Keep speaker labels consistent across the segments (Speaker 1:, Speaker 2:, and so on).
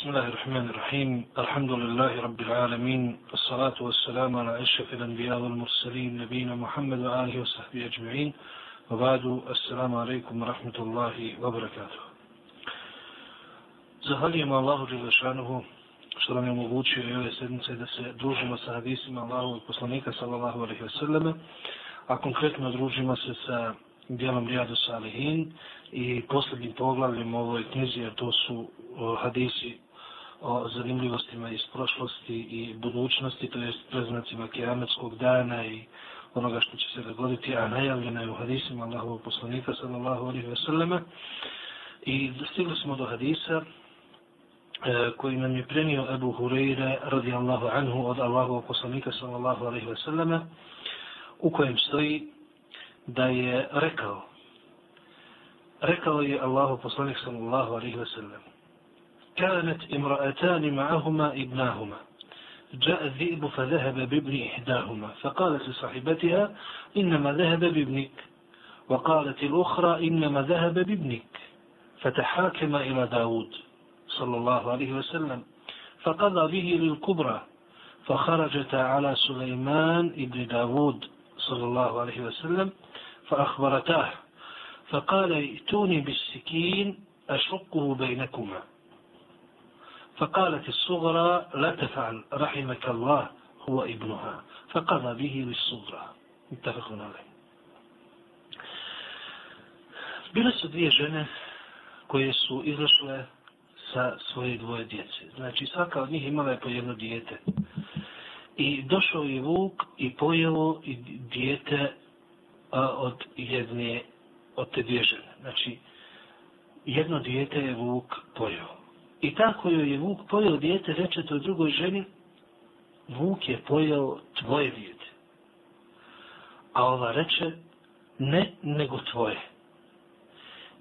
Speaker 1: بسم الله الرحمن الرحيم الحمد لله رب العالمين الصلاة والسلام على أشرف الأنبياء والمرسلين نبينا محمد وآله وصحبه أجمعين وبعد السلام عليكم ورحمة الله وبركاته Zahvaljujem Allahu Đelešanuhu što nam je omogućio i ove sedmice da se družimo sa hadisima Allahu i poslanika sallallahu alaihi wasallam, a konkretno družimo se sa dijelom Rijadu Salihin i posljednjim poglavljem ovoj knjizi, a to su o, hadisi o zanimljivostima iz prošlosti i budućnosti, to jest preznacima kiametskog dana i onoga što će se dogoditi, a najavljena je u hadisima Allahovog poslanika sallallahu alaihi wasallam. I stigli smo do hadisa e, koji nam je prenio Ebu Hureyre radijallahu anhu od Allahovog poslanika sallallahu alaihi wasallam u kojem stoji da je rekao rekao je Allahu poslanik sallallahu alaihi ve sallam كانت امرأتان معهما ابناهما. جاء الذئب فذهب بابن إحداهما فقالت لصاحبتها إنما ذهب بابنك. وقالت الأخرى إنما ذهب بابنك. فتحاكم إلى داود صلى الله عليه وسلم فقضى به للكبرى فخرجتا على سليمان ابن داود صلى الله عليه وسلم فأخبرتاه فقال ائتوني بالسكين أشقه بينكما. فقالت الصغرى لا تفعل رحمك الله هو ابنها فقضى به للصغرى متفق عليه Bile su dvije žene koje su izašle sa svoje dvoje djece. Znači svaka od njih imala je po jedno dijete. I došao je Vuk i pojelo i dijete a, od jedne, od te dvije žene. Znači, jedno dijete je Vuk pojeo. I tako joj je Vuk pojeo dijete, reče to drugoj ženi, Vuk je pojeo tvoje dijete. A ova reče, ne, nego tvoje.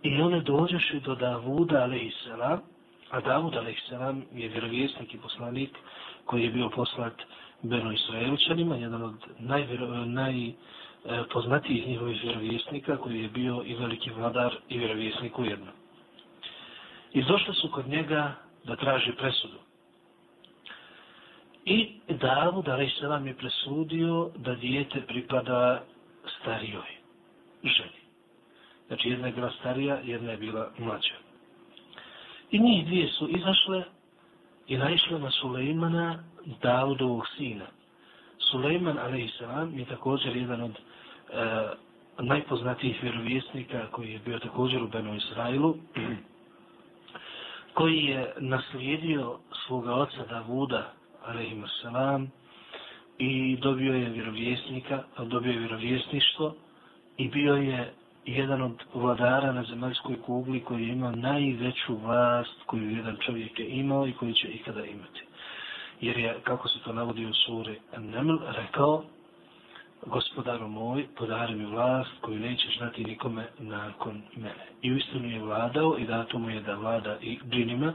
Speaker 1: I one dođeše do Davuda, alaihissalam, a Davud, alaihissalam, je vjerovjesnik i poslanik koji je bio poslat Beno Israelčanima, jedan od najpoznatijih naj, e, njihovih vjerovjesnika koji je bio i veliki vladar i vjerovjesnik ujedno. I došle su kod njega da traži presudu. I Davud, ali vam je presudio da dijete pripada starijoj ženi. Znači jedna je bila starija, jedna je bila mlađa. I njih dvije su izašle i naišle na Sulejmana, Davudovog sina. Sulejman, a.s. je također jedan od e, najpoznatijih vjerovjesnika koji je bio također u Benu Israilu, koji je naslijedio svoga oca Davuda, a.s. i dobio je vjerovjesnika, dobio je vjerovjesništvo i bio je jedan od vladara na zemaljskoj kugli koji je imao najveću vlast koju jedan čovjek je imao i koji će ikada imati. Jer je, kako se to navodi u suri Neml, rekao, gospodaru moj, podari mi vlast koju nećeš znati nikome nakon mene. I u istinu je vladao i dato mu je da vlada i džinima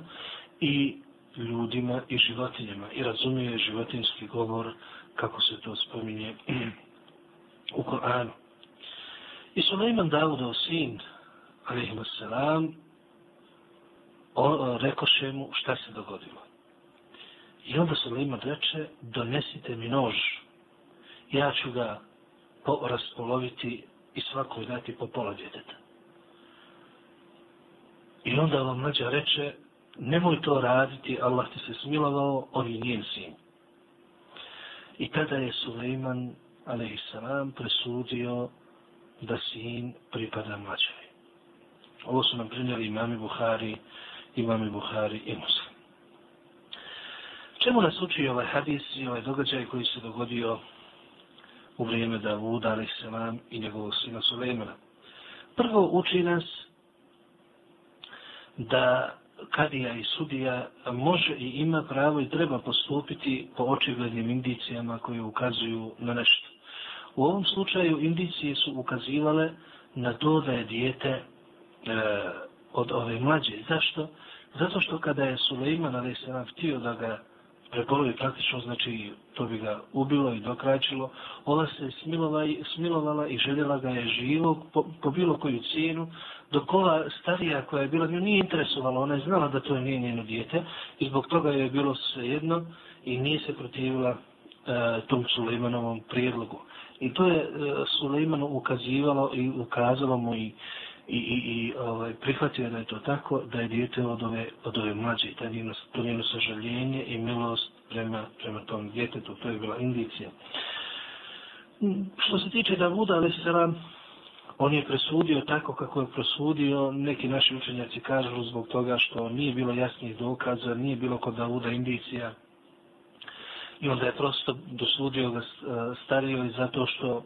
Speaker 1: i ljudima i životinjama. I razumije životinski govor kako se to spominje u Koranu. I Suleiman Davudov sin, alaihim assalam, rekoše mu šta se dogodilo. I onda Suleiman reče, donesite mi nož, ja ću ga raspoloviti i svakoj dati po pola djeteta. I onda vam mlađa reče, nemoj to raditi, Allah ti se smilovao, on je njen sin. I tada je Suleiman, a.s. presudio da sin pripada mlađevi. Ovo su nam prinjeli imami Buhari, imami Buhari i Muslim. Čemu nas uči ovaj hadis i ovaj događaj koji se dogodio u vrijeme Davuda, ali se nam i njegovog sina Sulejmana? Prvo uči nas da kadija i sudija može i ima pravo i treba postupiti po očiglednim indicijama koje ukazuju na nešto. U ovom slučaju indicije su ukazivale na to da je dijete e, od ove mlađe. Zašto? Zato što kada je Sulejman, ali se nam htio da ga prepolovi praktično, znači to bi ga ubilo i dokračilo. Ona se smilovala, smilovala i željela ga je živog po, po bilo koju cijenu, dok ova starija koja je bila, nju nije interesovala, ona je znala da to nije njeno dijete i zbog toga je bilo svejedno i nije se protivila e, tom Sulejmanovom prijedlogu. I to je e, Sulejmanu ukazivalo i ukazalo mu i i, i, i ovaj, prihvatio da je to tako, da je dijete od ove, od ove mlađe, ta njeno, to njeno sažaljenje i milost prema, prema tom djetetu, to je bila indicija. Mm, što se tiče Davuda, ali se vam, on je presudio tako kako je presudio, neki naši učenjaci kažu zbog toga što nije bilo jasnih dokaza, nije bilo kod Davuda indicija, i onda je prosto dosudio ga eh, stario i zato što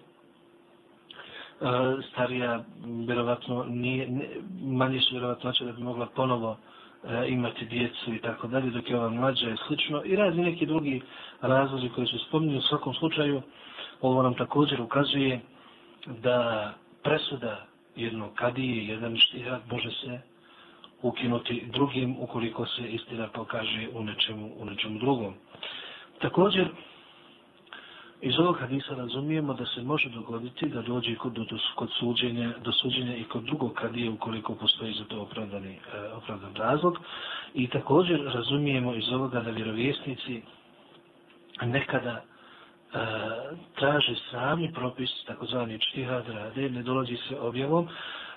Speaker 1: E, starija vjerovatno nije, ne, manje su vjerovatnoće da bi mogla ponovo e, imati djecu i tako dalje, dok je ova mlađa i slično. I razni neki drugi razlozi koji su spominju. u svakom slučaju, ovo nam također ukazuje da presuda jednog kadije, jedan štihat, može se ukinuti drugim ukoliko se istina pokaže u nečemu, u nečemu drugom. Također, Iz ovog hadisa razumijemo da se može dogoditi da dođe kod, do, kod suđenja, do suđenja i kod drugog kadije ukoliko postoji za to opravdani, e, opravdan razlog. I također razumijemo iz ovoga da vjerovjesnici nekada e, traže sami propis, takozvani čtihad rade, ne dolazi se objavom,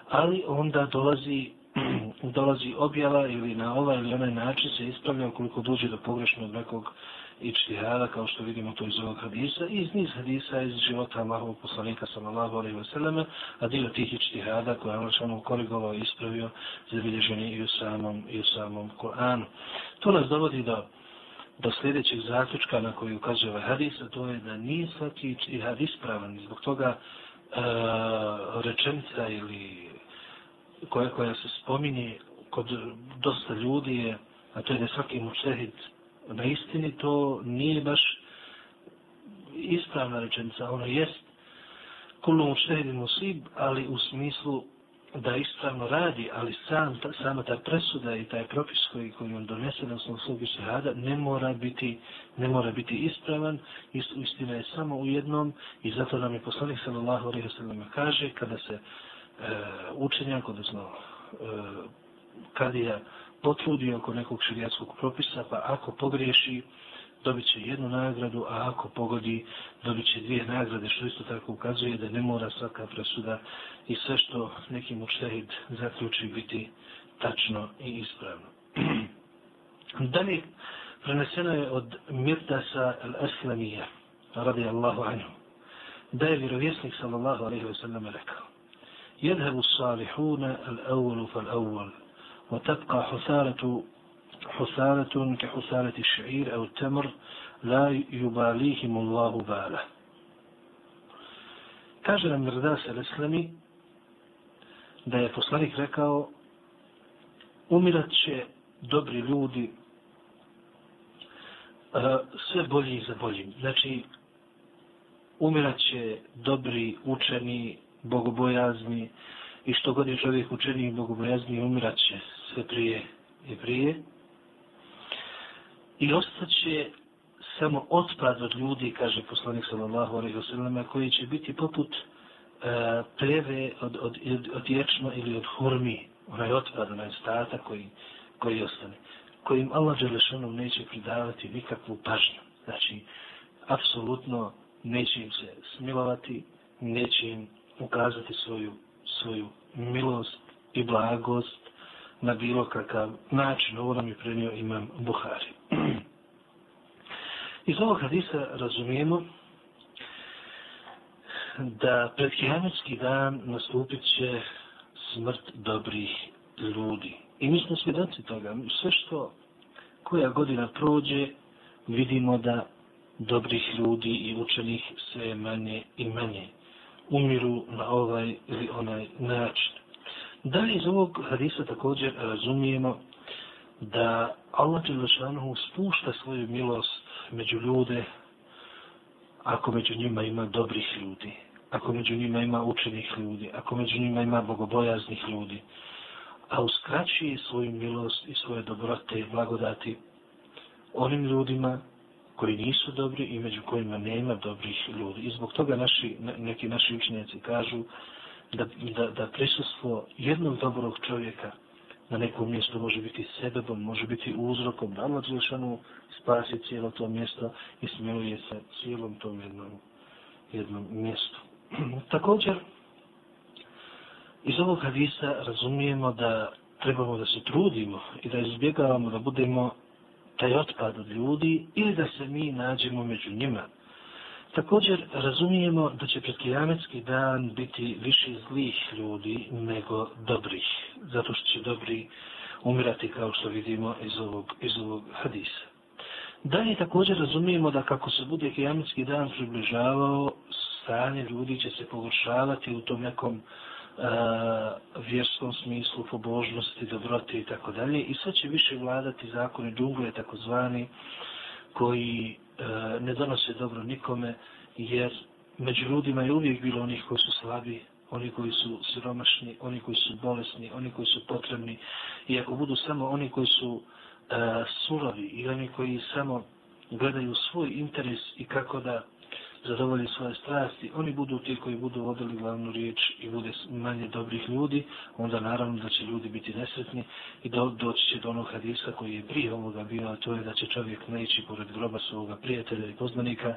Speaker 1: ali onda dolazi dolazi objava ili na ovaj ili onaj način se ispravlja ukoliko dođe do pogrešnog nekog ičtihada, kao što vidimo to iz ovog hadisa, i iz niz hadisa iz života Allahovog poslanika sallallahu alaihi wa sallam, a dio tih ičtihada koje je Allah korigovao i ispravio, zabilježeni i u samom, i u samom Koranu. To nas dovodi do, do sljedećeg zaključka na koji ukazuje ovaj hadis, a to je da nije svaki ičtihad ispravan. Zbog toga e, rečenica ili koja, koja se spominje kod dosta ljudi je, a to je da svaki mučehid na istini to nije baš ispravna rečenica. Ono jest kullu mučehidin musib, ali u smislu da ispravno radi, ali sam, ta, sama ta presuda i taj propis koji, koji on donese na osnovu svog šehada ne mora biti ne mora biti ispravan, istina je samo u jednom i zato nam je poslanik sallallahu alaihi sallam kaže kada se e, učenjak odnosno e, kadija potrudi oko nekog širijatskog propisa, pa ako pogriješi, dobit će jednu nagradu, a ako pogodi, dobit će dvije nagrade, što isto tako ukazuje da ne mora svaka presuda i sve što neki mučtehid zaključi biti tačno i ispravno. Dalje, preneseno je od Mirtasa al-Aslamija, radi Allahu anhu, da je vjerovjesnik sallallahu alaihi wa sallam rekao, jedhebu salihuna al-awwalu fal-awwal, وتبقى حسالة حسالة كحسالة الشعير أو التمر لا يباليهم الله باله kaže nam Mirdas al-Islami da je poslanik rekao umirat će dobri ljudi sve bolji za boljim. Znači, umirat će dobri, učeni, bogobojazni i što god je čovjek učeni i bogobojazni umirat će sve prije i prije. I ostaće samo otpad od ljudi, kaže poslanik sallallahu alaihi wasallam, koji će biti poput e, pleve od, od, od, od ječma ili od hurmi, onaj otpad, onaj stata koji, koji ostane, kojim Allah Đelešanom neće pridavati nikakvu pažnju. Znači, apsolutno neće im se smilovati, neće im ukazati svoju, svoju milost i blagost, na bilo kakav način. Ovo nam je prenio imam Buhari. Iz ovog hadisa razumijemo da pred kijametski dan nastupit će smrt dobrih ljudi. I mi smo svjedoci toga. Sve što koja godina prođe, vidimo da dobrih ljudi i učenih sve manje i manje umiru na ovaj ili onaj način. Da li iz ovog hadisa također razumijemo da Allah Đelešanohu spušta svoju milost među ljude ako među njima ima dobrih ljudi, ako među njima ima učenih ljudi, ako među njima ima bogobojaznih ljudi, a uskraćuje svoju milost i svoje dobrote i blagodati onim ljudima koji nisu dobri i među kojima nema dobrih ljudi. I zbog toga naši, neki naši učenjaci kažu da, da, da prisustvo jednog dobrog čovjeka na nekom mjestu može biti sebebom, može biti uzrokom da Allah Đelšanu spasi cijelo to mjesto i smiluje se cijelom tom jednom, jednom mjestu. Također, iz ovog hadisa razumijemo da trebamo da se trudimo i da izbjegavamo da budemo taj otpad od ljudi ili da se mi nađemo među njima. Također razumijemo da će pred kijametski dan biti više zlih ljudi nego dobrih, zato što će dobri umirati kao što vidimo iz ovog, iz ovog hadisa. Dalje također razumijemo da kako se bude kijametski dan približavao, stanje ljudi će se pogoršavati u tom nekom uh, vjerskom smislu, pobožnosti, dobroti i tako dalje. I sve će više vladati zakoni džungle, takozvani, koji E, ne donose dobro nikome, jer među ljudima je uvijek bilo onih koji su slabi, oni koji su siromašni, oni koji su bolesni, oni koji su potrebni. I ako budu samo oni koji su e, surovi i oni koji samo gledaju svoj interes i kako da zadovolji svoje strasti, oni budu ti koji budu vodili glavnu riječ i bude manje dobrih ljudi, onda naravno da će ljudi biti nesretni i do, doći će do onog hadisa koji je prije ovoga bio, a to je da će čovjek neći pored groba svoga prijatelja i poznanika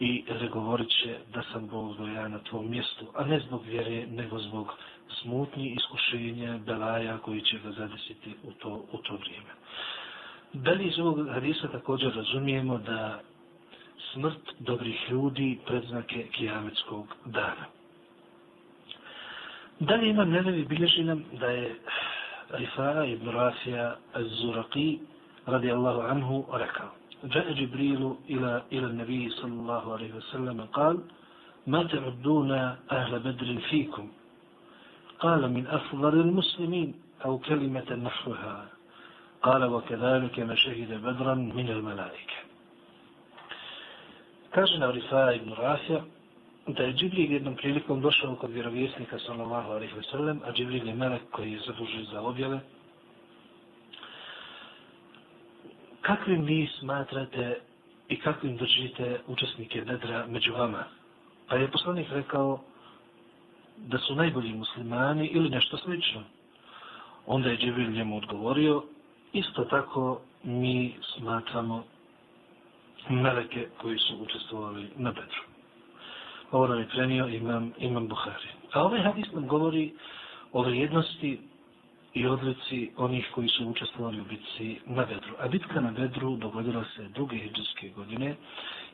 Speaker 1: i regovorit će da sam Bog do ja na tvom mjestu, a ne zbog vjere, nego zbog smutnji iskušenja, belaja koji će ga zadesiti u to, u to vrijeme. Da li iz ovog hadisa također razumijemo da smrt dobrih ljudi predznake kijametskog dana. Dalje imam nevevi bilježi nam da je Rifa'a ibn Rafija al-Zuraqi radijallahu anhu rekao جاء جبريل إلى إلى النبي صلى الله عليه وسلم قال ما تعدون أهل بدر فيكم قال من أفضل المسلمين أو كلمة نحوها قال وكذلك ما شهد بدرا من الملائكة Kaže na Rifa'a ibn Rafija da je Džibril jednom prilikom došao kod vjerovjesnika sallallahu alaihi wa sallam, a Džibril je melek koji je zadužen za objave. Kakvim vi smatrate i kakvim držite učesnike Bedra među vama? Pa je poslanik rekao da su najbolji muslimani ili nešto slično. Onda je Džibril njemu odgovorio, isto tako mi smatramo meleke koji su učestvovali na Bedru. Ovo nam je prenio imam, imam Buhari. A ovaj hadis nam govori o vrijednosti i odlici onih koji su učestvovali u bitci na Bedru. A bitka na Bedru dogodila se druge hijđarske godine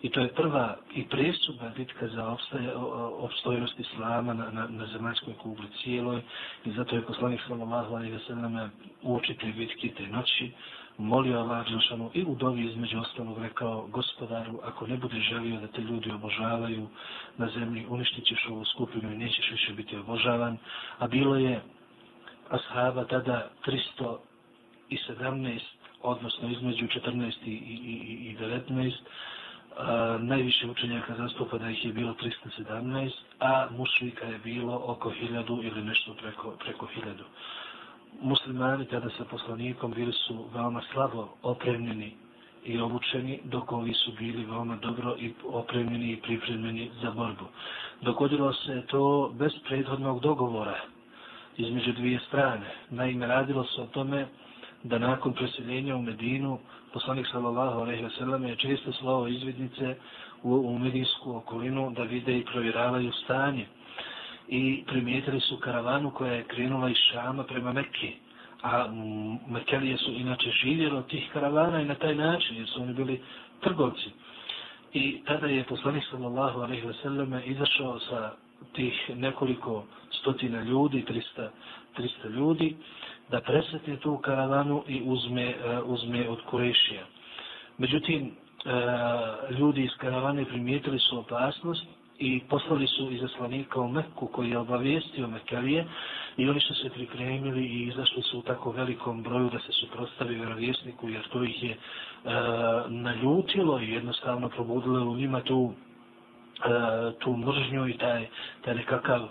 Speaker 1: i to je prva i presudna bitka za obstaje, obstojnost Islama na, na, na zemaljskoj kugli cijeloj i zato je poslanik sallallahu alaihi wa sallam uoči te bitki te noći molio Allah Đelšanu i u dovi između ostalog rekao gospodaru, ako ne budeš želio da te ljudi obožavaju na zemlji, uništit ćeš ovu skupinu i nećeš više biti obožavan. A bilo je ashaba tada 317, odnosno između 14 i, i, i 19, a, najviše učenjaka zastupa da ih je bilo 317, a mušlika je bilo oko 1000 ili nešto preko, preko 1000 muslimani tada sa poslanikom bili su veoma slabo opremljeni i obučeni, dok ovi su bili veoma dobro i opremljeni i pripremljeni za borbu. Dogodilo se to bez prethodnog dogovora između dvije strane. Naime, radilo se o tome da nakon preseljenja u Medinu, poslanik sallallahu alejhi ve sellem je često slao izvidnice u, u medinsku okolinu da vide i provjeravaju stanje i primijetili su karavanu koja je krenula iz Šama prema Mekke. A Mekelije su inače živjeli od tih karavana i na taj način, jer su oni bili trgovci. I tada je poslanik sallallahu alaihi wasallam izašao sa tih nekoliko stotina ljudi, 300, 300 ljudi, da presretne tu karavanu i uzme, uh, uzme od Kurešija. Međutim, uh, ljudi iz karavane primijetili su opasnost i poslali su izaslanika u Mekku koji je obavijestio Mekalije i oni su se pripremili i izašli su u tako velikom broju da se suprostavi vjerovjesniku jer to ih je e, naljutilo i jednostavno probudilo u njima tu e, tu mržnju i taj, taj nekakav e,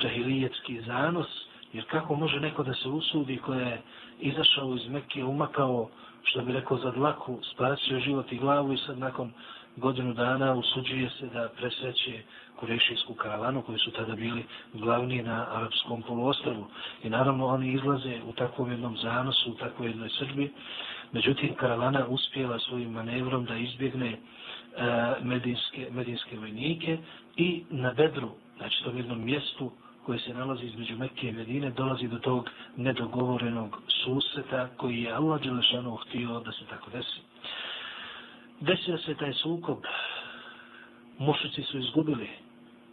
Speaker 1: džahilijetski zanos. Jer kako može neko da se usudi koja je izašao iz Mekke, umakao, što bi rekao za dlaku, spasio život i glavu i sad nakon godinu dana usuđuje se da presreće kurešijsku karavanu koji su tada bili glavni na arapskom poluostrvu. I naravno oni izlaze u takvom jednom zanosu, u takvoj jednoj Srbi. Međutim, karavana uspjela svojim manevrom da izbjegne e, medinske, medinske vojnike i na Bedru, znači tom jednom mjestu koje se nalazi između Mekke i Medine, dolazi do tog nedogovorenog suseta koji je Allah Đelešanu htio da se tako desi. Desio se taj sukob, mušici su izgubili,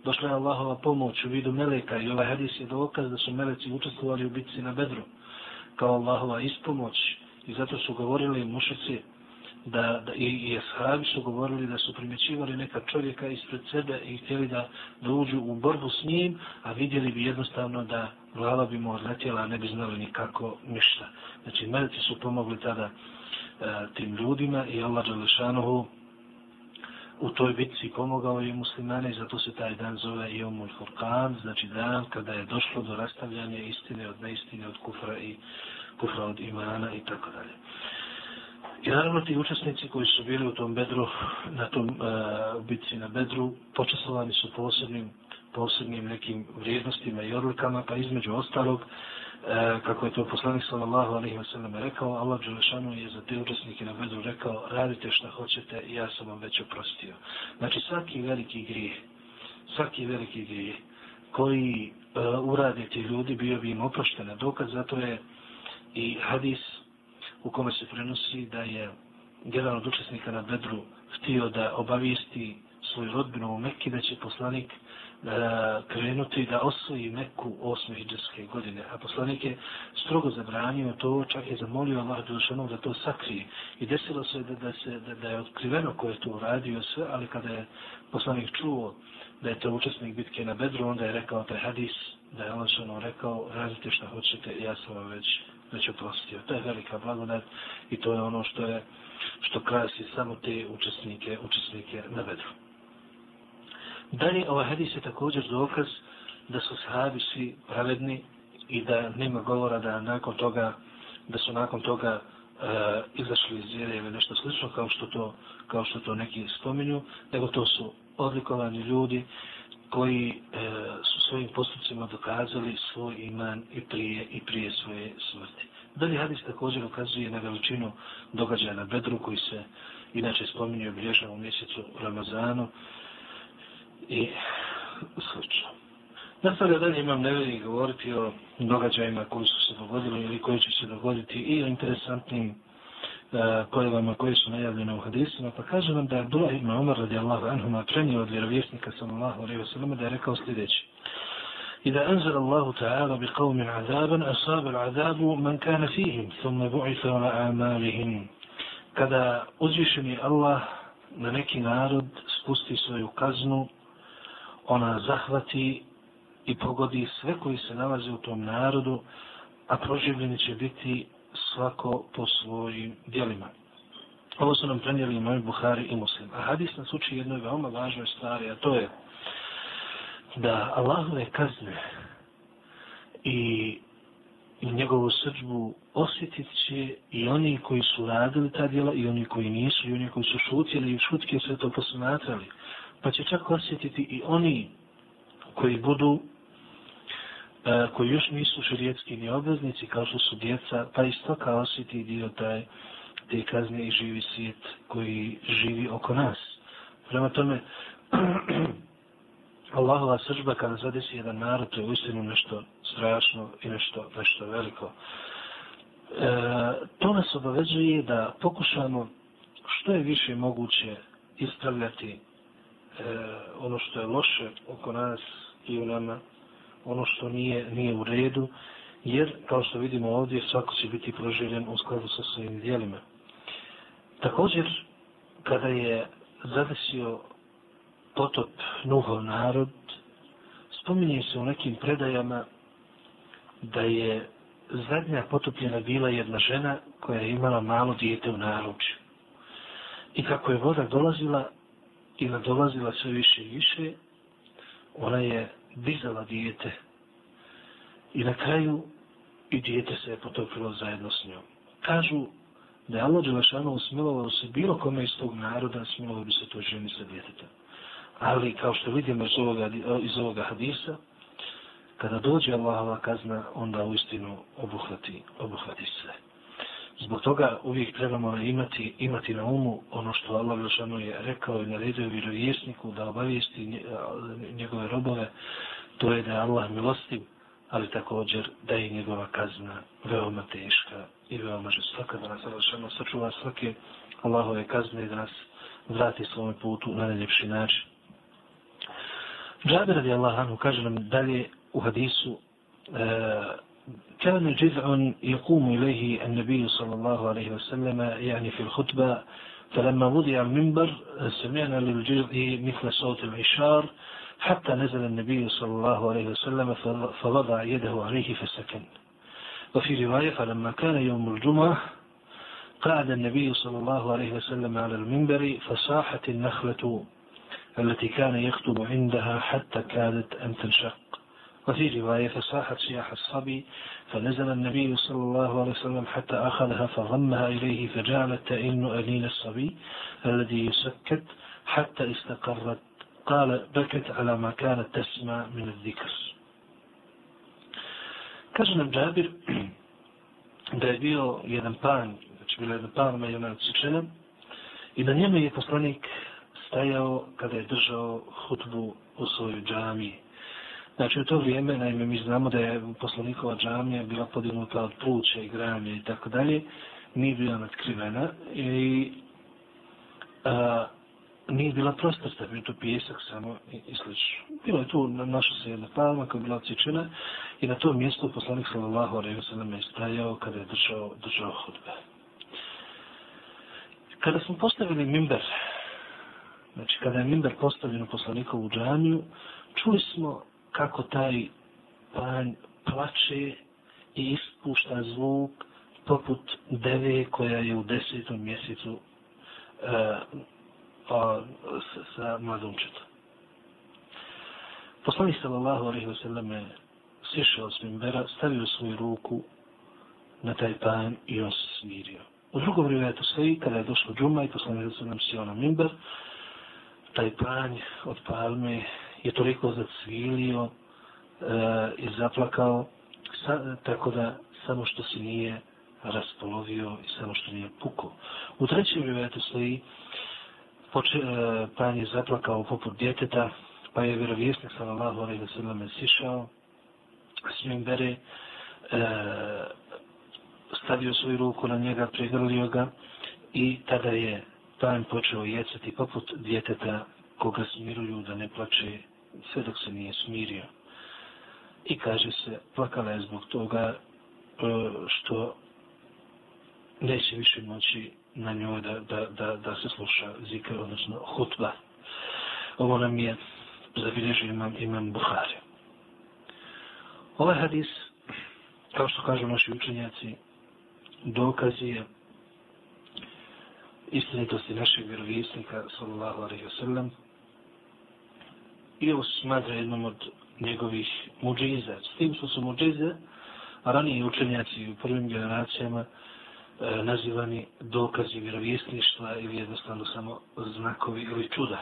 Speaker 1: došla je Allahova pomoć u vidu meleka i ovaj hadis je dokaz da su meleci učestvovali u bitci na Bedru kao Allahova ispomoć. I zato su govorili mušici da, da i, i ashabi su govorili da su primjećivali neka čovjeka ispred sebe i htjeli da, da uđu u borbu s njim, a vidjeli bi jednostavno da glava bi mu odletjela, a ne bi znali nikako ništa. Znači, meleci su pomogli tada E, tim ljudima i Allah Đalešanohu u toj bitci pomogao je muslimane i zato se taj dan zove i Omul Furkan, znači dan kada je došlo do rastavljanja istine od neistine, od kufra i kufra od imana i tako dalje. I naravno ti učesnici koji su bili u tom bedru, na tom uh, bitci na bedru, počestovani su posebnim, posebnim nekim vrijednostima i odlikama, pa između ostalog, e, kako je to poslanik sallallahu alaihi wa sallam rekao, Allah Đelešanu je za te učesnike na bedru rekao, radite šta hoćete, ja sam vam već oprostio. Znači svaki veliki grijeh, svaki veliki grijeh koji e, urade ti ljudi bio bi im oproštena. Dokaz zato je i hadis u kome se prenosi da je jedan od učesnika na bedru htio da obavijesti svoju rodbinu u Mekki da će poslanik E, krenuti da osvoji Meku osme hijđarske godine. A poslanik je strogo zabranio to, čak je zamolio Allah Đelšanog da to sakrije. I desilo se da, da, se, da, da je otkriveno ko je to uradio sve, ali kada je poslanik čuo da je to učesnik bitke na Bedru, onda je rekao taj hadis, da je Allah Đelšanog rekao, radite što hoćete, ja sam vam već, već oprostio. To je velika blagodat i to je ono što je što krasi samo te učesnike, učesnike na Bedru. Dalje, ovaj hadis je također dokaz da su sahabi svi pravedni i da nema govora da nakon toga, da su nakon toga e, izašli iz vjere ili nešto slično kao što to, kao što to neki spominju, nego to su odlikovani ljudi koji e, su svojim postupcima dokazali svoj iman i prije i prije svoje smrti. Dalje hadis također ukazuje na veličinu događaja na Bedru koji se inače spominje obilježava u mjesecu Ramazanu, i slično. Nastavlja dalje imam neveli govoriti o događajima koji su se dogodili ili koji će se dogoditi i o interesantnim uh, pojavama koje su najavljene u hadisima, pa kaže nam da je Abdullah ibn Umar radijallahu anhuma prenio od vjerovjesnika sallallahu alaihi wa sallam da je rekao sljedeći. إذا أنزل الله تعالى بقوم عذابا أصاب العذاب من كان فيهم ثم بعث على أعمالهم kada uzvišeni Allah na neki narod spusti svoju kaznu ona zahvati i pogodi sve koji se nalaze u tom narodu, a proživljeni će biti svako po svojim dijelima. Ovo su nam prenijeli moj Buhari i Muslim. A hadis nas uči jednoj veoma važnoj stvari, a to je da Allahove kazne i, i njegovu srđbu osjetit će i oni koji su radili ta djela i oni koji nisu i oni koji su šutili i šutke sve to posmatrali pa će čak osjetiti i oni koji budu e, koji još nisu širijetski ni obveznici kao što su djeca, pa isto kao osjeti dio taj te kazne i živi svijet koji živi oko nas. Prema tome, Allahova sržba kada zadesi jedan narod, to je uistinu nešto strašno i nešto, nešto veliko. E, to nas obavezuje da pokušamo što je više moguće ispravljati E, ono što je loše oko nas i u nama, ono što nije, nije u redu, jer, kao što vidimo ovdje, svako će biti proživljen u skladu sa svojim dijelima. Također, kada je zadesio potop Nuhov narod, spominje se u nekim predajama da je zadnja potopljena bila jedna žena koja je imala malo dijete u naručju. I kako je voda dolazila, i nadolazila sve više i više, ona je dizala dijete I na kraju i dijete se je potopilo zajedno s njom. Kažu da je Allah Đelešanu usmilovao se bilo kome iz tog naroda, smilovao bi se to ženi sa djetetom. Ali, kao što vidimo iz ovoga, iz ovoga hadisa, kada dođe Allahova kazna, onda u istinu obuhvati, obuhvati sve. Zbog toga uvijek trebamo imati, imati na umu ono što Allah Đelešanu je rekao i naredio vjerovjesniku da obavijesti njegove robove, to je da je Allah milostiv, ali također da je njegova kazna veoma teška i veoma žestoka, da nas Allah sačuva svake Allahove kazne i da nas vrati svome putu na najljepši način. Džabir radi Allah anhu kaže nam dalje u hadisu e, كان جذع يقوم إليه النبي صلى الله عليه وسلم يعني في الخطبة فلما وضع المنبر سمعنا للجذع مثل صوت العشار حتى نزل النبي صلى الله عليه وسلم فوضع يده عليه فسكن. وفي رواية فلما كان يوم الجمعة قعد النبي صلى الله عليه وسلم على المنبر فصاحت النخلة التي كان يخطب عندها حتى كادت أن تنشق. وفي رواية فصاحت سياح الصبي فنزل النبي صلى الله عليه وسلم حتى أخذها فضمها إليه فجعلت تئن ألين الصبي الذي يسكت حتى استقرت قال بكت على ما كانت تسمع من الذكر Kaže nam da je bio jedan pan, znači bila jedan pan, ima jedna odsječena, i na njemu je poslanik stajao kada je držao hutbu u svojoj džamiji. Znači u to vrijeme, naime, mi znamo da je poslanikova džamija bila podignuta od pluća i granje i tako dalje, nije bila nadkrivena i a, nije bila prostorsta, bio to pijesak samo i, i slično. Bilo je tu, našla se jedna palma koja je bila odsječena i na tom mjestu poslanik sallallahu alaihi wa sallam je stajao kada je držao, držao hudbe. Kada smo postavili mimber, znači kada je mimber postavljen u poslanikovu džamiju, čuli smo kako taj panj plače i ispušta zvuk poput deve koja je u desetom mjesecu uh, a, sa, sa mladunčetom. Poslanik sallallahu alaihi wa sallam je sišao s mimbera, stavio svoju ruku na taj pan i on se smirio. U drugom vrijeme to sve kada je došlo džuma i poslanik sallallahu alaihi wa sallam na mimber, taj panj od palme je toliko zacvilio e, i zaplakao, sa, tako da samo što se nije raspolovio i samo što nije pukao. U trećem rivetu stoji poče, e, pan je zaplakao poput djeteta, pa je vjerovjesnik sallallahu alaihi wa sallam sišao, s njim bere, e, stavio svoju ruku na njega, pregrlio ga i tada je pan počeo jecati poput djeteta koga smiruju da ne plače sve dok se nije smirio. I kaže se, plakala je zbog toga e, što neće više moći na njoj da, da, da, da se sluša zikr, odnosno hutba. Ovo nam je zabilježio imam, imam Buhari. Ovaj hadis, kao što kažu naši učenjaci, dokaz je istinitosti našeg vjerovisnika, sallallahu alaihi wa sallam, i ovo se smatra jednom od njegovih muđiza. S tim što su muđize, raniji ranije učenjaci u prvim generacijama, e, nazivani dokazi vjerovjesništva ili jednostavno samo znakovi ili čuda.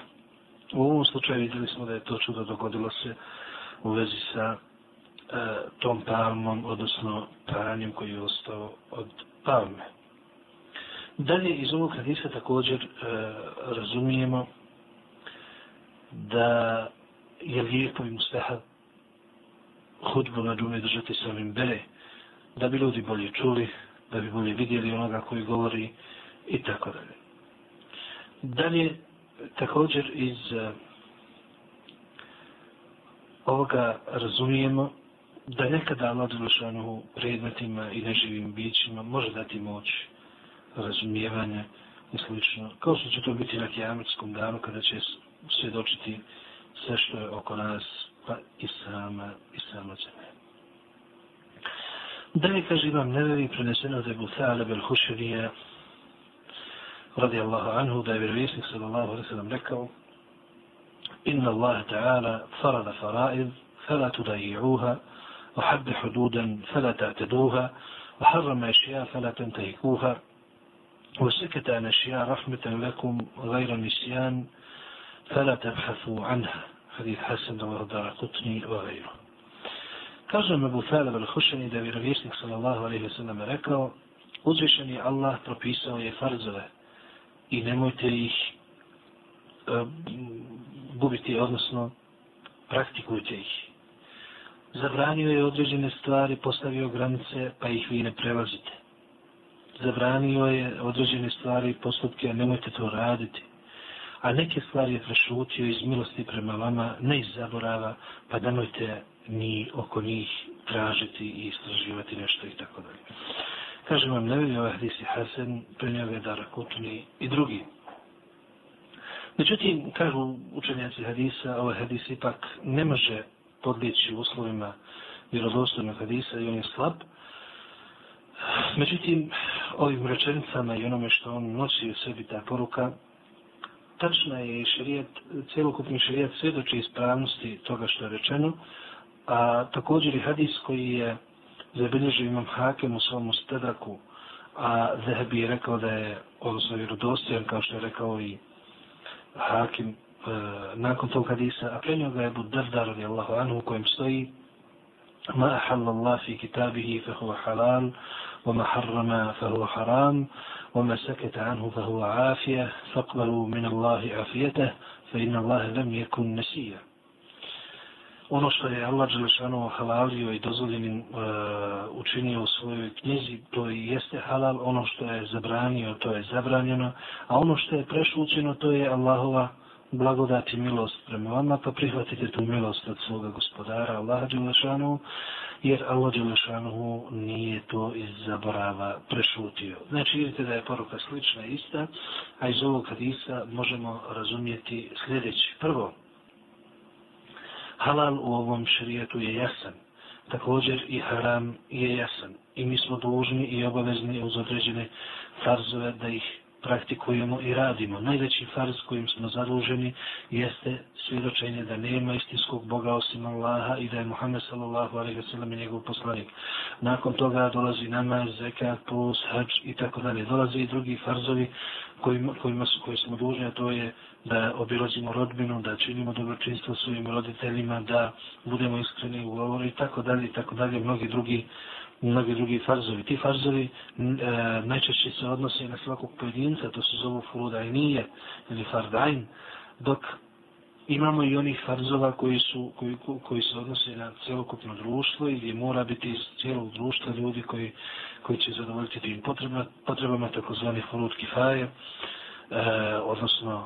Speaker 1: U ovom slučaju vidjeli smo da je to čudo dogodilo se u vezi sa e, tom palmom, odnosno paranjem koji je ostao od palme. Dalje iz ovog hadisa također e, razumijemo da je lijepo i mustahab hudbu na džume držati sa mimbere, da bi ljudi bolje čuli, da bi bolje vidjeli onoga koji govori i tako dalje. Dalje, također iz uh, ovoga razumijemo da nekada Allah Đelešanu predmetima i neživim bićima može dati moć razumijevanja i slično. Kao što će to biti na kijametskom danu kada će svjedočiti sve što je oko nas pa i sama i sama zemlja. Dalje kaže imam nevevi preneseno da je Buthaleb el-Hušerija radijallahu anhu da je vjerovisnik sallallahu alaihi sallam rekao Inna Allah ta'ala farada faraiz fala tudaji'uha وحد حدودا فلا تعتدوها وحرم أشياء فلا تنتهكوها وسكت عن أشياء رحمة لكم غير نسيان فلا تبحثوا عنها حديث حسن ودار Kutni وغيره Kaže Abu Thalib al-Hushani da je vjerovjesnik sallallahu alejhi ve sellem rekao: Uzvišeni Allah propisao je farzove i nemojte ih e, gubiti, odnosno praktikujte ih. Zabranio je određene stvari, postavio granice, pa ih vi ne prelazite. Zabranio je određene stvari i postupke, nemojte to raditi. A neke stvari je prešutio iz milosti prema vama, ne iz zaborava, pa nemojte ni oko njih tražiti i istraživati nešto i tako dalje. Kažem vam, ne vidim ovaj hadisi Hasan, prenio ga Dara Kutuni i drugi. Međutim, kažu učenjaci hadisa, ovaj hadis ipak ne može podlijeći uslovima vjerodostojnog hadisa i on je slab. Međutim, ovim rečenicama i onome što on nosi u sebi ta poruka, tačna je i širijet, celokupni širijet svjedoči ispravnosti toga što je rečeno, a također i hadis koji je zabilježio imam hakem u svom stedaku, a Zehebi je rekao da je, odnosno vjerodostojan, kao što je rekao i hakim, e, nakon tog hadisa, a prenio ga je Buddar radijallahu anhu u kojem stoji ما أحل الله في كتابه فهو حلال وما حرم فهو حرام وما سكت عنه فهو عافية فاقبلوا من الله عافيته فإن الله لم يكن نسيا ono što je Allah Đelešanu halalio i dozvoljenim uh, učinio u svojoj knjizi, to i jeste halal, ono što je zabranio, to je zabranjeno, a ono što je prešućeno, to je Allahova blagodat i milost prema vama, pa prihvatite tu milost od svoga gospodara Allaha Đelešanu, jer Allah Đelešanu nije to iz zaborava prešutio. Znači, vidite da je poruka slična i ista, a iz ovog hadisa možemo razumijeti sljedeći. Prvo, halal u ovom šarijetu je jasan. Također i haram je jasan. I mi smo dužni i obavezni uz određene farzove da ih praktikujemo i radimo. Najveći farz kojim smo zaduženi jeste svjedočenje da nema istinskog Boga osim Allaha i da je Muhammed sallallahu alaihi wa sallam njegov poslanik. Nakon toga dolazi namaz, zekat, plus, hač i tako dalje. Dolaze i drugi farzovi kojima, kojima su, koji smo dužni, a to je da obilazimo rodbinu, da činimo dobročinstvo svojim roditeljima, da budemo iskreni u govoru i tako dalje i tako dalje, mnogi drugi mnogi drugi farzovi. Ti farzovi e, najčešće se odnose na svakog pojedinca, to se zovu furudajnije ili fardajn, dok imamo i onih farzova koji, su, koji, koji se odnose na celokupno društvo i gdje mora biti iz cijelog društva ljudi koji, koji će zadovoljiti tim potrebama, potrebama takozvani furud kifaje, e, odnosno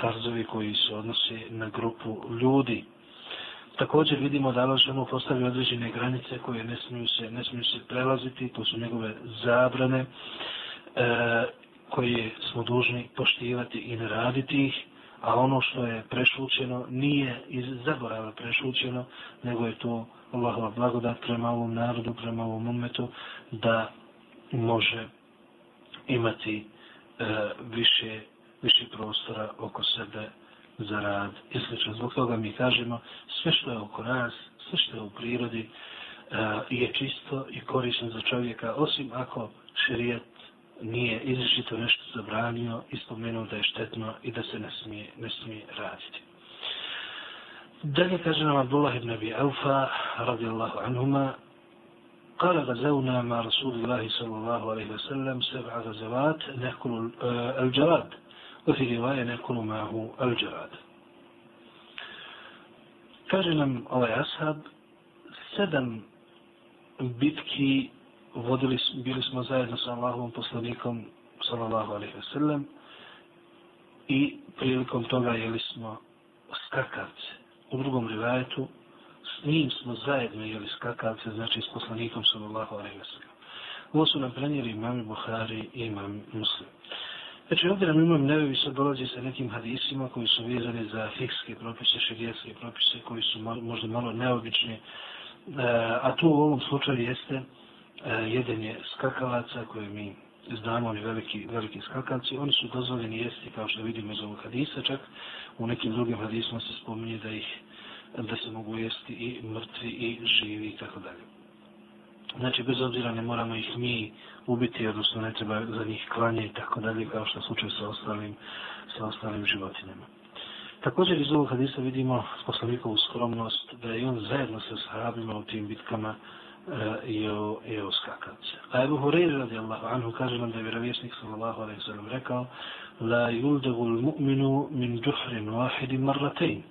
Speaker 1: farzovi koji se odnose na grupu ljudi. Također vidimo da Allah ženu postavi određene granice koje ne smiju se, ne smiju se prelaziti, to su njegove zabrane e, koje smo dužni poštivati i ne raditi ih, a ono što je prešućeno nije iz zaborava prešućeno, nego je to Allahova blagodat prema ovom narodu, prema ovom umetu, da može imati e, više, više prostora oko sebe za rad i sl. Zbog toga mi kažemo sve što je oko nas, sve što je u prirodi uh, je čisto i korisno za čovjeka, osim ako širijet nije izrišito nešto zabranio i spomenuo da je štetno i da se ne smije, ne smije raditi. Dalje kaže nam Abdullah ibn Abi Aufa radijallahu anhuma قال غزونا مع رسول الله صلى الله عليه وسلم سبع غزوات نأكل الجراد وفي رواية نأكل معه الجراد Kaže nam ovaj ashab, sedam bitki vodili, bili smo zajedno sa Allahovom poslanikom, sallallahu alaihi wa sallam, i prilikom toga jeli smo skakavce. U drugom rivajetu, s njim smo zajedno jeli skakavce, znači s poslanikom, sallallahu alaihi wa sallam. Ovo su nam prenijeli imam Buhari i imam Muslim. Znači ovdje nam imam nevevi sad dolazi sa nekim hadisima koji su vezani za fikske propise, širijetske propise koji su možda malo neobični. E, a tu u ovom slučaju jeste e, jedenje skakavaca koje mi znamo, oni veliki, veliki skakavci. Oni su dozvoljeni jesti kao što vidimo iz ovog hadisa, čak u nekim drugim hadisima se spominje da ih da se mogu jesti i mrtvi i živi i tako dalje. Znači, bez obzira ne moramo ih mi ubiti, odnosno ne treba za njih klanje i tako dalje, kao što slučaj sa ostalim, sa ostalim životinjama. Također iz ovog hadisa vidimo poslanikovu skromnost da je on zajedno sa sahabima u tim bitkama e, jeo, jeo skakavce. A Ebu Hureyre radijallahu anhu kaže nam da je vjerovjesnik sallallahu alaihi sallam rekao La yuldagu mu'minu min džuhrin wahidi marratein.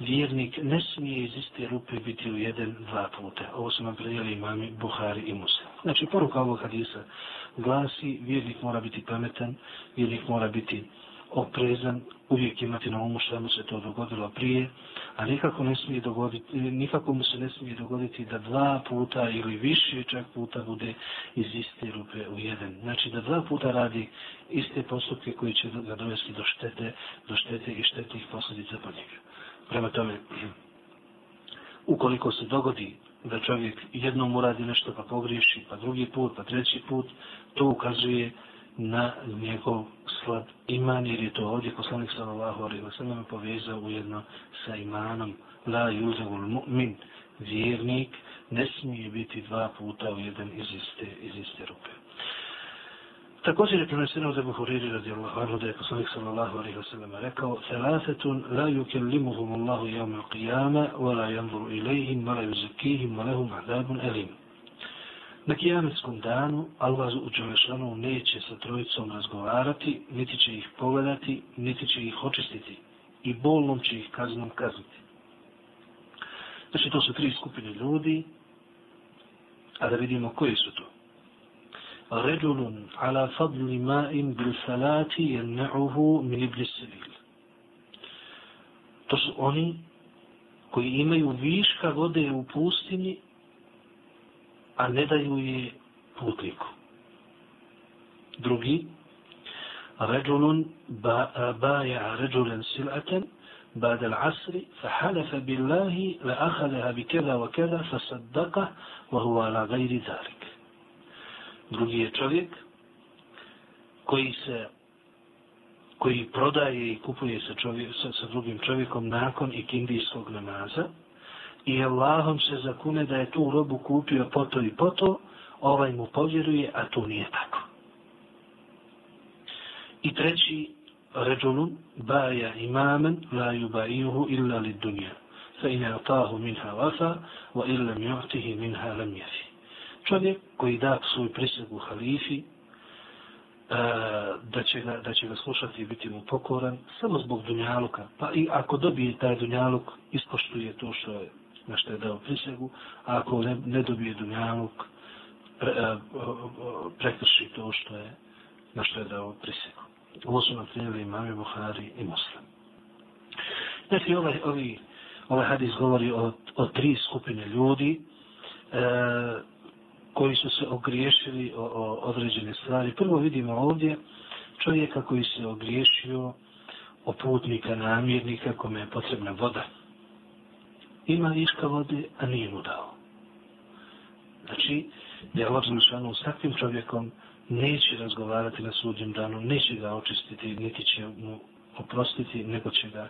Speaker 1: Vjernik ne smije iz iste rupe biti u jedan, dva puta. Ovo su nam predijeli imami Buhari i Musa. Znači, poruka ovog hadisa glasi, vjernik mora biti pametan, vjernik mora biti oprezan, uvijek imati na umu šta mu se to dogodilo prije, a nikako, ne smije dogoditi, nikako mu se ne smije dogoditi da dva puta ili više čak puta bude iz iste rupe u jedan. Znači da dva puta radi iste postupke koji će ga dovesti do štete, do štete i štetnih posljedica po njega. Prema tome, ukoliko se dogodi da čovjek jednom uradi nešto pa pogriješi, pa drugi put, pa treći put, to ukazuje na njegov slab iman, jer je to ovdje poslanik sallallahu alaihi wa sallam povezao ujedno sa imanom la yuzagul mu'min, vjernik, ne smije biti dva puta u jedan iz iste, iz iste rupe. Također je preneseno da Buhuriri radijallahu anhu da je poslanik sallallahu alaihi wa sallam rekao Thalathetun la yukellimuhum Allahu jevme qiyama wa la yanzuru ilaihim wa la yuzakihim wa lahum adabun alim. Na kijametskom danu Allah u Đelešanu neće sa trojicom razgovarati, niti će ih pogledati, niti će ih očistiti i bolnom će ih kaznom kazniti. Znači to su tri skupine ljudi, a da vidimo koji su to. Ala fadli ma'in bil salati jelne'uhu min iblis sevil. To su oni koji imaju viška vode u pustini a ne daju je رجل بايع رجلا سلعة بعد العصر فحلف بالله لأخذها بكذا وكذا فصدقه وهو على غير ذلك drugi je čovjek koji se koji prodaje i kupuje sa, čovjek, sa, sa drugim čovjekom nakon ikindijskog namaza i Allahom se zakune da je tu robu kupio po to i po to, ovaj mu povjeruje, a to nije tako. I treći, ređulun baja imamen la yubajuhu illa li dunja. Fa ina atahu minha vafa, wa illa mju'tihi minha lam jafi. Čovjek koji da svoju prisegu halifi, e, da će, ga, da će ga slušati i biti mu pokoran, samo zbog dunjaluka. Pa i ako dobije taj dunjaluk, ispoštuje to što je na što je dao prisegu, a ako ne, ne dobije dunjaluk, pre, e, prekrši to što je, na što je dao prisegu. Ovo su naprijeli imami Buhari i Muslim. Znači, ovaj, ovaj, ovaj hadis govori o, o tri skupine ljudi e, koji su se ogriješili o, o određene stvari. Prvo vidimo ovdje čovjeka koji se ogriješio o putnika, namjernika, kome je potrebna voda ima viška vode, a nije mu dao. Znači, da je Allah s takvim čovjekom neće razgovarati na sudnjem danu, neće ga očistiti, niti će mu oprostiti, nego će ga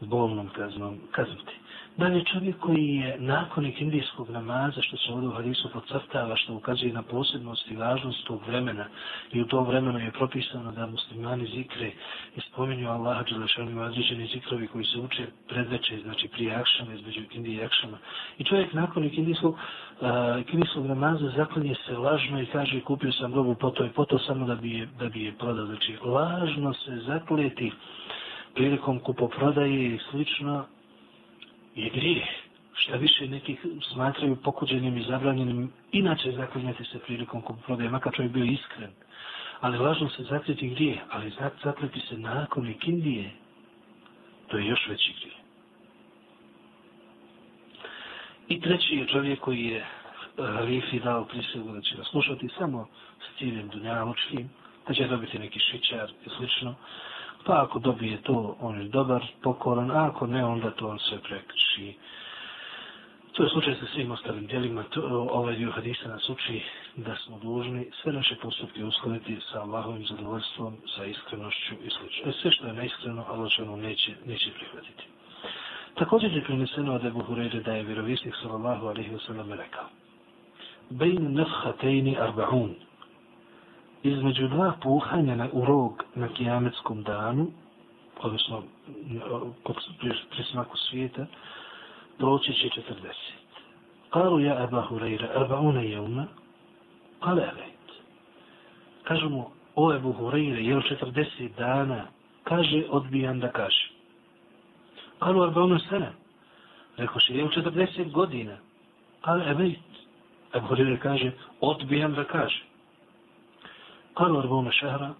Speaker 1: bolnom kaznom kazniti. Dalje čovjek koji je nakonik indijskog namaza, što se ovdje u hadisu podcrtava, što ukazuje na posebnost i važnost tog vremena, i u tom vremenu je propisano da muslimani zikre i spominju Allaha Đelešanu i određeni zikrovi koji se uče predveće, znači prije akšama, između Indije i akšama. I čovjek nakonik indijskog, uh, indijskog namaza zaklinje se lažno i kaže kupio sam robu po to i po to samo da bi je, da bi je prodao. Znači lažno se zaklijeti prilikom kupoprodaje i slično je grijeh. Šta više nekih smatraju pokuđenim i zabranjenim, inače zaklinjati se prilikom kupoprodaje, makar čovjek bio iskren. Ali važno se zakliti grijeh, ali zakliti se nakon ikindije, to je još veći grijeh. I treći je čovjek koji je e, Halifi dao prisegu da će ga slušati samo s ciljem dunjaločkim, da će dobiti neki šičar i slično. Pa ako dobije to, on je dobar, pokoran, a ako ne, onda to on se prekriši. To je slučaj sa svim ostalim dijelima. To, ovaj dio hadisa nas uči da smo dužni sve naše postupke uskladiti sa Allahovim zadovoljstvom, sa iskrenošću i sl. E sve što je neiskreno, Allah će ono neće, neće prihvatiti. Također je prineseno od Ebu Hureyre da je vjerovisnik sallallahu alaihi wa sallam rekao Bejn nefhatejni arba'un između dva puhanja na, u rog na kijametskom danu, odnosno kod prismaku svijeta, proći će 40. Kalu ja Eba Hureyre, arba'una jevna, kale evejt. Kažu mu, o Ebu Hureyre, je 40 dana? Kaže, odbijam da kaže. Kalu arba'una sana. Rekao še, je li 40 godina? Kale evejt. Ebu Hureyre kaže, odbijam da kaže. قالوا 40 شهرا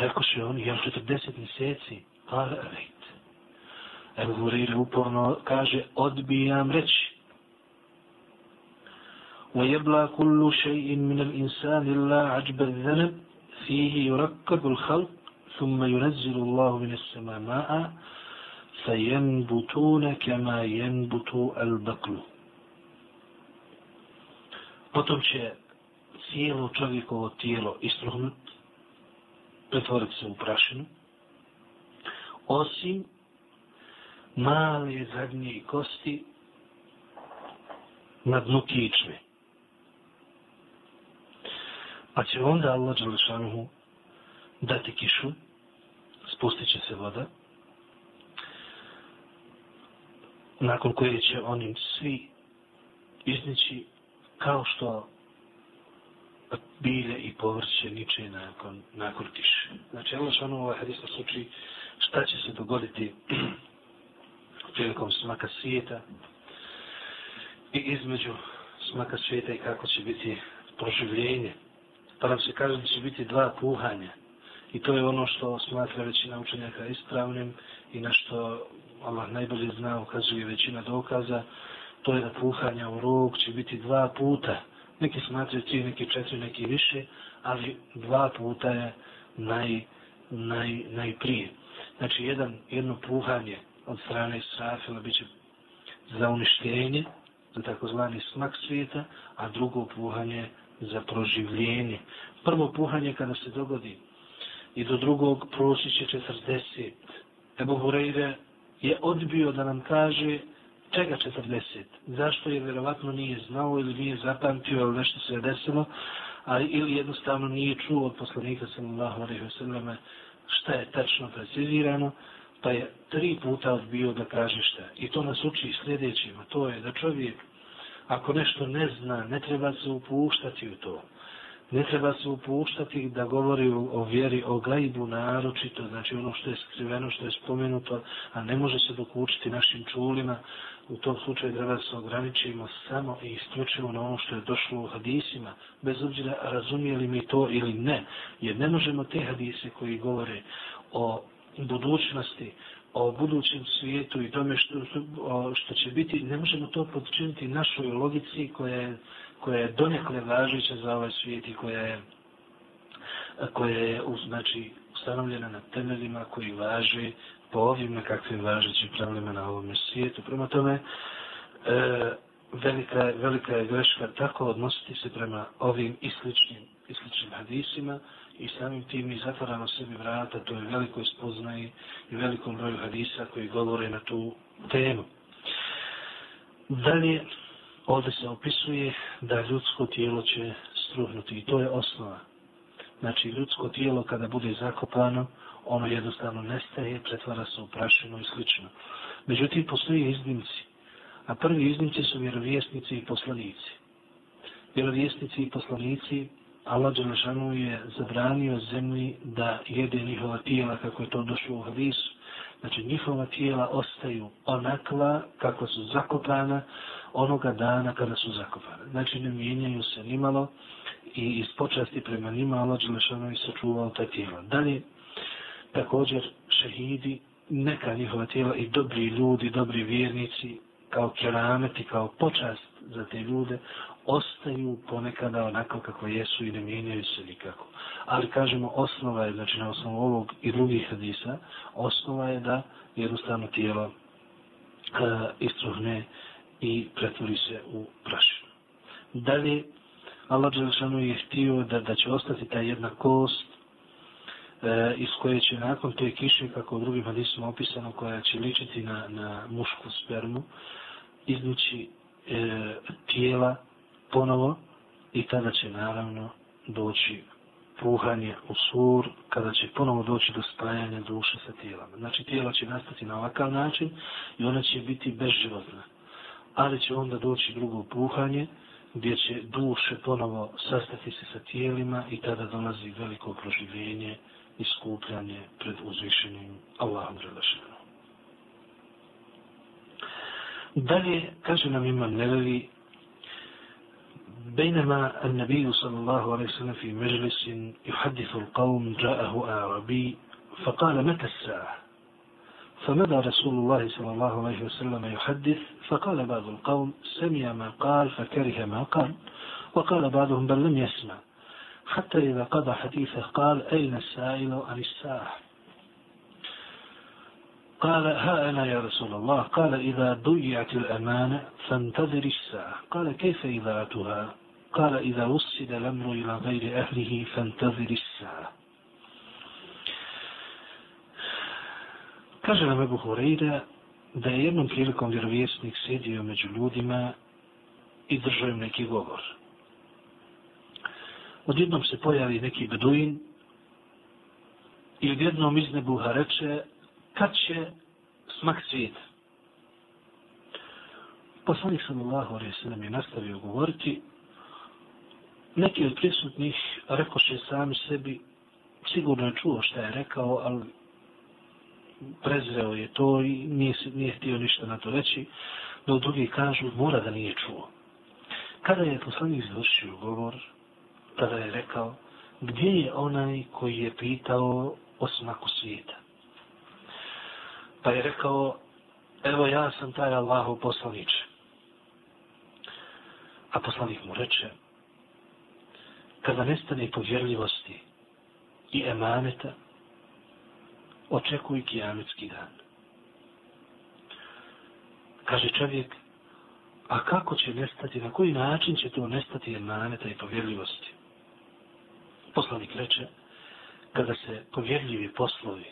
Speaker 1: ذاك الشهر يوم تتدست نسيتي قال أبيت أبو هريرة وبرنو كاجي أدبيام رتش ويبلى كل شيء من الإنسان إلا عجب الذنب فيه يركب الخلق ثم ينزل الله من السماء ماء فينبتون كما ينبت البقل. قطب شيء cijelo čovjekovo tijelo istruhnut, pretvoriti se u prašinu, osim male zadnje kosti na dnu kičme. Pa će onda Allah Đalešanuhu dati kišu, spustit će se voda, nakon koje će onim svi iznići kao što bilje i povrće niče nakon, nakon kiše. Znači, Allah Đalešanuhu ovaj hadis sluči šta će se dogoditi prilikom smaka svijeta i između smaka svijeta i kako će biti proživljenje pa nam se kaže da će biti dva puhanja. I to je ono što smatra većina učenjaka ispravnim i na što Allah najbolje zna, ukazuje većina dokaza, to je da puhanja u rog će biti dva puta. Neki smatraju tri, neki četiri, neki više, ali dva puta je naj, naj, najprije. Znači, jedan, jedno puhanje od strane Israfila bit će za uništenje, za takozvani smak svijeta, a drugo puhanje za proživljenje. Prvo puhanje kada se dogodi i do drugog proći će 40. Ebu Hureyre je odbio da nam kaže čega 40. Zašto je vjerovatno nije znao ili nije zapamtio ili nešto se je desilo, a ili jednostavno nije čuo od poslanika sallallahu alaihi wa sallam šta je tačno precizirano, pa je tri puta odbio da kaže šta. I to nas uči sljedećima, to je da čovjek ako nešto ne zna, ne treba se upuštati u to. Ne treba se upuštati da govori o vjeri, o gajbu naročito, znači ono što je skriveno, što je spomenuto, a ne može se dokučiti našim čulima. U tom slučaju treba se ograničimo samo i isključivo na ono što je došlo u hadisima, bez obzira razumijeli mi to ili ne. Jer ne možemo te hadise koji govore o budućnosti, o budućem svijetu i tome što, što će biti, ne možemo to podčiniti našoj logici koja je, koja je donekle važića za ovaj svijet i koja je, koja je znači, ustanovljena na temeljima koji važe po ovim nekakvim važećim pravilima na ovom svijetu. Prema tome, e, velika, velika je greška tako odnositi se prema ovim i sličnim, i sličnim hadisima, i samim tim mi zatvaramo sebi vrata, to je veliko spoznaje i velikom broju hadisa koji govore na tu temu. Dalje, ovdje se opisuje da ljudsko tijelo će struhnuti i to je osnova. Znači, ljudsko tijelo kada bude zakopano, ono jednostavno nestaje, pretvara se u prašinu i slično. Međutim, postoje iznimci. A prvi iznimci su vjerovjesnici i poslanici. Vjerovjesnici i poslanici Allah Đelešanu je zabranio zemlji da jede njihova tijela kako je to došlo u hadisu. Znači njihova tijela ostaju onakva kako su zakopana onoga dana kada su zakopane. Znači ne mijenjaju se nimalo i iz počasti prema njima Allah Đelešanu je sačuvao ta tijela. Dalje, također šehidi, neka njihova tijela i dobri ljudi, dobri vjernici, kao kerameti, kao počast za te ljude, ostaju ponekada onako kako jesu i ne mijenjaju se nikako. Ali kažemo, osnova je, znači na osnovu ovog i drugih hadisa, osnova je da jednostavno tijelo uh, istruhne i pretvori se u prašinu. Dalje, Allah Đelešanu je htio da, da će ostati ta jedna kost e, iz koje će nakon te kiše, kako u drugim hadisima opisano, koja će ličiti na, na mušku spermu, iznući e, tijela ponovo i tada će naravno doći puhanje u sur, kada će ponovo doći do spajanja duše sa tijelama. Znači tijela će nastati na ovakav način i ona će biti bezživotna Ali će onda doći drugo puhanje, gdje će duše ponovo sastati se sa tijelima i tada dolazi veliko proživljenje i skupljanje pred uzvišenim Allahom Đelešanom. Dalje, kaže nam imam Nevevi, بينما النبي صلى الله عليه وسلم في مجلس يحدث القوم جاءه أعربي فقال متى الساعة فمدى رسول الله صلى الله عليه وسلم يحدث؟ فقال بعض القوم سمع ما قال فكره ما قال. وقال بعضهم بل لم يسمع. حتى إذا قضى حديثه قال أين السائل عن الساعة قال ها أنا يا رسول الله. قال إذا ضيعت الأمانة فانتظر الساعة. قال كيف إذاعتها؟ قال إذا وصد الأمر إلى غير أهله فانتظر الساعة. Kaže nam Ebu Horeira da je jednom prilikom vjerovjesnik sjedio među ljudima i držao im neki govor. Odjednom se pojavi neki beduin i odjednom iz nebuha reče kad će smak svijeta. Poslanik sallallahu alaihi sallam je nastavio govoriti neki od prisutnih rekoše sami sebi sigurno je čuo šta je rekao, ali prezreo je to i nije, nije htio ništa na to reći, dok drugi kažu mora da nije čuo. Kada je poslanik završio govor, tada je rekao, gdje je onaj koji je pitao o smaku svijeta? Pa je rekao, evo ja sam taj Allahov poslanič. A poslanik mu reče, kada nestane povjerljivosti i emaneta, očekuj kijametski dan. Kaže čovjek, a kako će nestati, na koji način će to nestati emaneta i povjerljivosti? Poslanik reče, kada se povjerljivi poslovi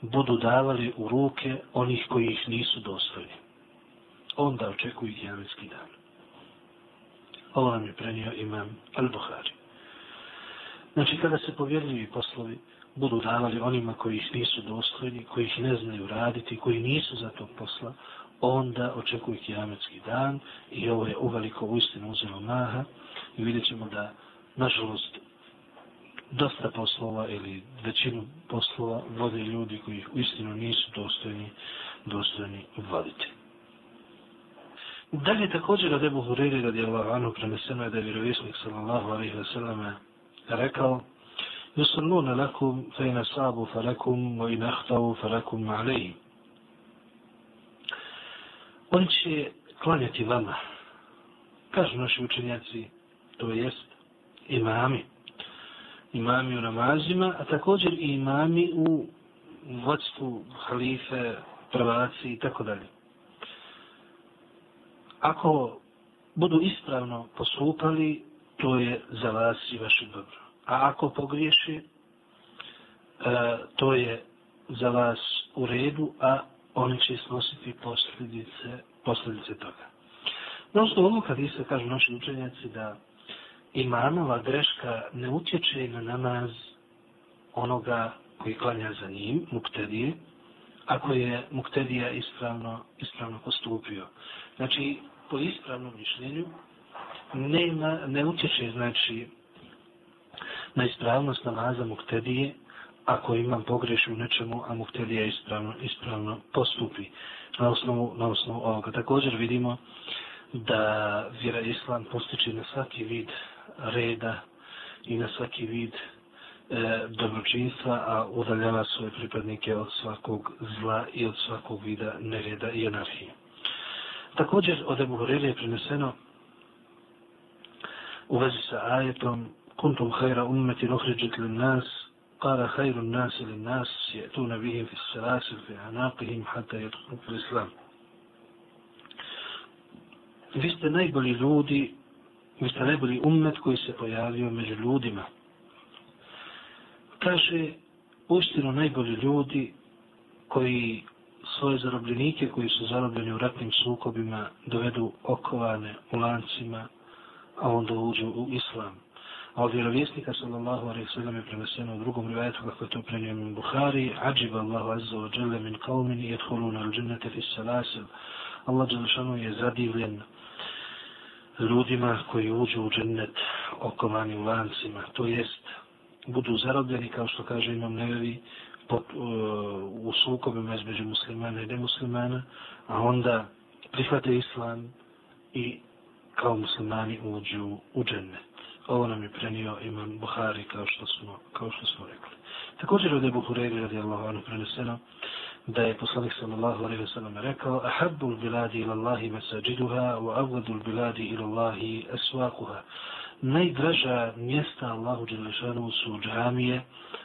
Speaker 1: budu davali u ruke onih koji ih nisu dostojni, onda očekuju kijametski dan. Ovo nam je prenio imam Al-Buhari. Znači, kada se povjerljivi poslovi budu davali onima koji ih nisu dostojni, koji ih ne znaju raditi, koji nisu za to posla, onda očekuje kijametski dan i ovo je uveliko u istinu uzelo maha i vidjet ćemo da, nažalost, dosta poslova ili većinu poslova vode ljudi koji ih u istinu nisu dostojni, dostojni voditi. Dalje također od Ebu Hureyri radijallahu anhu preneseno je da je vjerovjesnik sallallahu alaihi wa sallam rekao يصلون لكم فإن صابوا فلكم وإن أخطأوا فلكم عليه Oni će klanjati vama. Kažu naši učenjaci, to jest imami. Imami u namazima, a također i imami u vodstvu halife, prvaci i tako dalje. Ako budu ispravno postupali, to je za vas i vaše dobro. A ako pogriješi, e, to je za vas u redu, a oni će snositi posljedice, posljedice toga. Na osnovu ovog hadisa kažu naši učenjaci da imanova greška ne utječe na namaz onoga koji klanja za njim, muktedije, ako je muktedija ispravno, ispravno postupio. Znači, po ispravnom mišljenju, nema, ne utječe, znači, na ispravnost namaza muktedije ako imam pogrešu u nečemu, a muktedija ispravno, ispravno postupi. Na osnovu, na osnovu ovoga također vidimo da vjera islam postiče na svaki vid reda i na svaki vid e, dobročinstva, a udaljava svoje pripadnike od svakog zla i od svakog vida nereda i anarhije. Također od Ebu Horeire je preneseno u vezi sa ajetom كنتم خير أمة أخرجت للناس قال خير الناس للناس يأتون بهم في السلاسل في أعناقهم حتى يدخلوا في الإسلام Vi ste najbolji ljudi, vi ste najbolji umet koji se pojavio među ljudima. kaže, uistinu najbolji ljudi koji svoje zarobljenike koji su zarobljeni u ratnim sukobima dovedu okovane u lancima, a onda uđu u islam. A od vjerovjesnika sallallahu alaihi sallam je preneseno u drugom rivajetu kako je to prenio min Bukhari, ađiba Allahu azza wa jalla min qavmin i jedhuluna al džennete fi salasil. Allah Đelešanu je zadivljen ljudima koji uđu u džennet okovani u lancima. To jest, budu zarobljeni, kao što kaže imam nevevi, pot, uh, e, u sukobima između muslimana i nemuslimana, a onda prihvate islam i kao muslimani uđu u džennet. Ovo nam je prenio imam Buhari kao što smo, kao što smo rekli. Također od Ebu Hureyri radijallahu anhu preneseno da je poslanik sallallahu alaihi wa sallam rekao Ahabbu biladi ila Allahi masajiduha wa avgadu biladi ila Allahi aswaquha. Najdraža mjesta Allahu Đelešanu su džamije,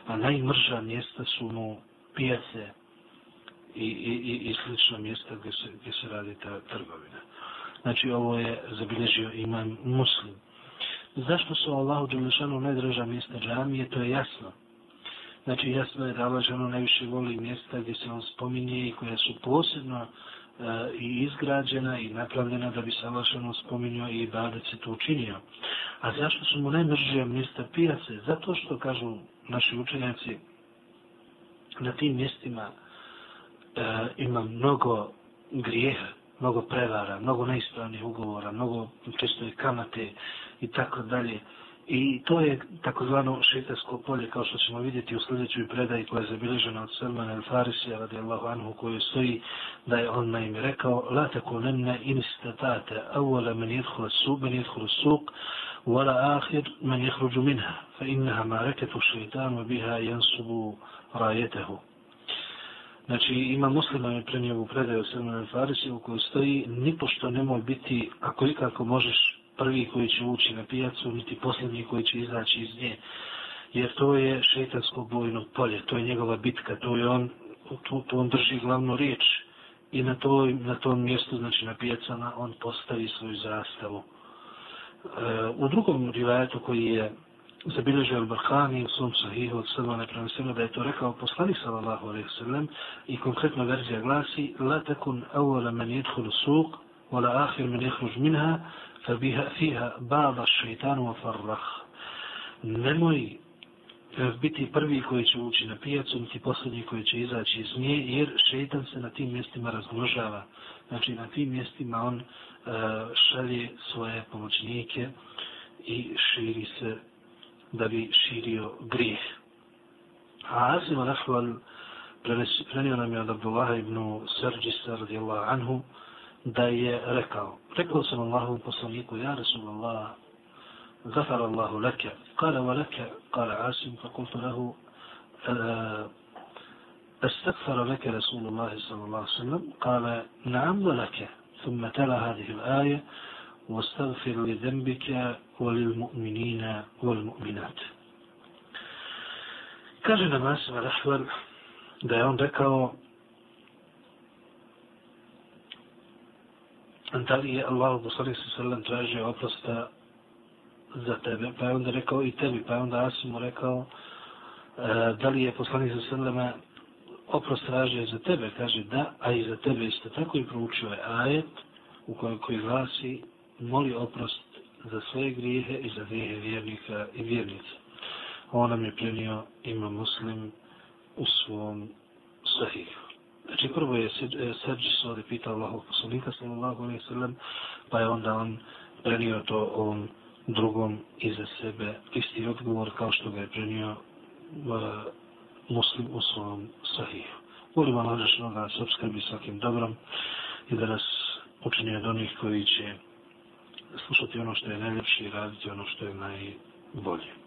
Speaker 1: a najmrža mjesta su mu pijace i, i, i, i slična mjesta gdje se, gdje se radi ta trgovina. Znači ovo je zabilježio imam muslim. Zašto su Allahu Đelešanu najdraža mjesta džamije, to je jasno. Znači jasno je da Allah Đelešanu najviše voli mjesta gdje se on spominje i koja su posebno e, i izgrađena i napravljena da bi se Allah Đelešanu spominio i ibadet se to učinio. A zašto su mu najmržija mjesta pijace? Zato što, kažu naši učenjaci, na tim mjestima e, ima mnogo grijeha, mnogo prevara, mnogo neispravnih ugovora, mnogo često i kamate i tako dalje. I to je takozvano šeitarsko polje, kao što ćemo vidjeti u sljedećoj predaji koja je zabilježena od Salman al-Farisija, radijallahu anhu, koju stoji da je on naime rekao La tako nemne istatate awala men jedhula suq, men jedhula suq, wala ahir men jehruđu minha, fa innaha ma reketu šeitanu biha jansubu rajetehu. Znači, ima muslima je prenio u predaju Salmana al-Farisija u kojoj stoji nipošto nemoj biti, ako ikako možeš prvi koji će ući na pijacu, niti posljednji koji će izaći iz nje. Jer to je šeitansko bojno polje, to je njegova bitka, to je on, tu, tu on drži glavnu riječ i na, to, na tom mjestu, znači na pijacama, on postavi svoju zastavu. E, u drugom rivajetu koji je zabilježio Al-Barhani u svom sahihu od Salmane prenosimo da je to rekao poslanik sallallahu alaihi sallam i konkretna verzija glasi La takun awala man jedhulu suq, wala ahir man jehruž minha, فبها فيها بعض الشيطان وفرخ nemoj biti prvi koji će ući na pijacu, niti posljednji koji će izaći iz nje, jer šeitan se na tim mjestima razmnožava. Znači na tim mjestima on uh, šalje svoje pomoćnike i širi se da bi širio grijeh. A Azim al-Ahval prenio nam je od Abdullah ibn Sarđisa radijallahu anhu, da je rekao, rekao sam Allahovom poslaniku, ja Rasulallah, غفر الله لك قال ولك قال عاصم فقلت له استغفر لك رسول الله صلى الله عليه وسلم قال نعم ولك ثم تلا هذه الآية واستغفر لذنبك وللمؤمنين والمؤمنات kaže nam Asim al-Ahval da je on rekao da li je Allah poslanik sa sallam tražio oprosta za tebe, pa je onda rekao i tebi, pa je onda Asim mu rekao e, da li je poslanik sa sallam oprost tražio za tebe, kaže da, a i za tebe isto tako i proučio je ajet u kojem koji glasi moli oprost za svoje grijehe i za grijehe vjernika i vjernica. Ovo nam je prenio ima muslim u svom sahihu. Znači prvo je eh, Serđi Sodi pitao Allahog poslanika sallallahu alaihi sallam, pa je onda on prenio to ovom drugom iza sebe isti odgovor kao što ga je prenio uh, muslim u svom sahihu. Volimo Allah da se obskrbi svakim dobrom i da nas učini od onih koji će slušati ono što je najljepše i raditi ono što je najbolje.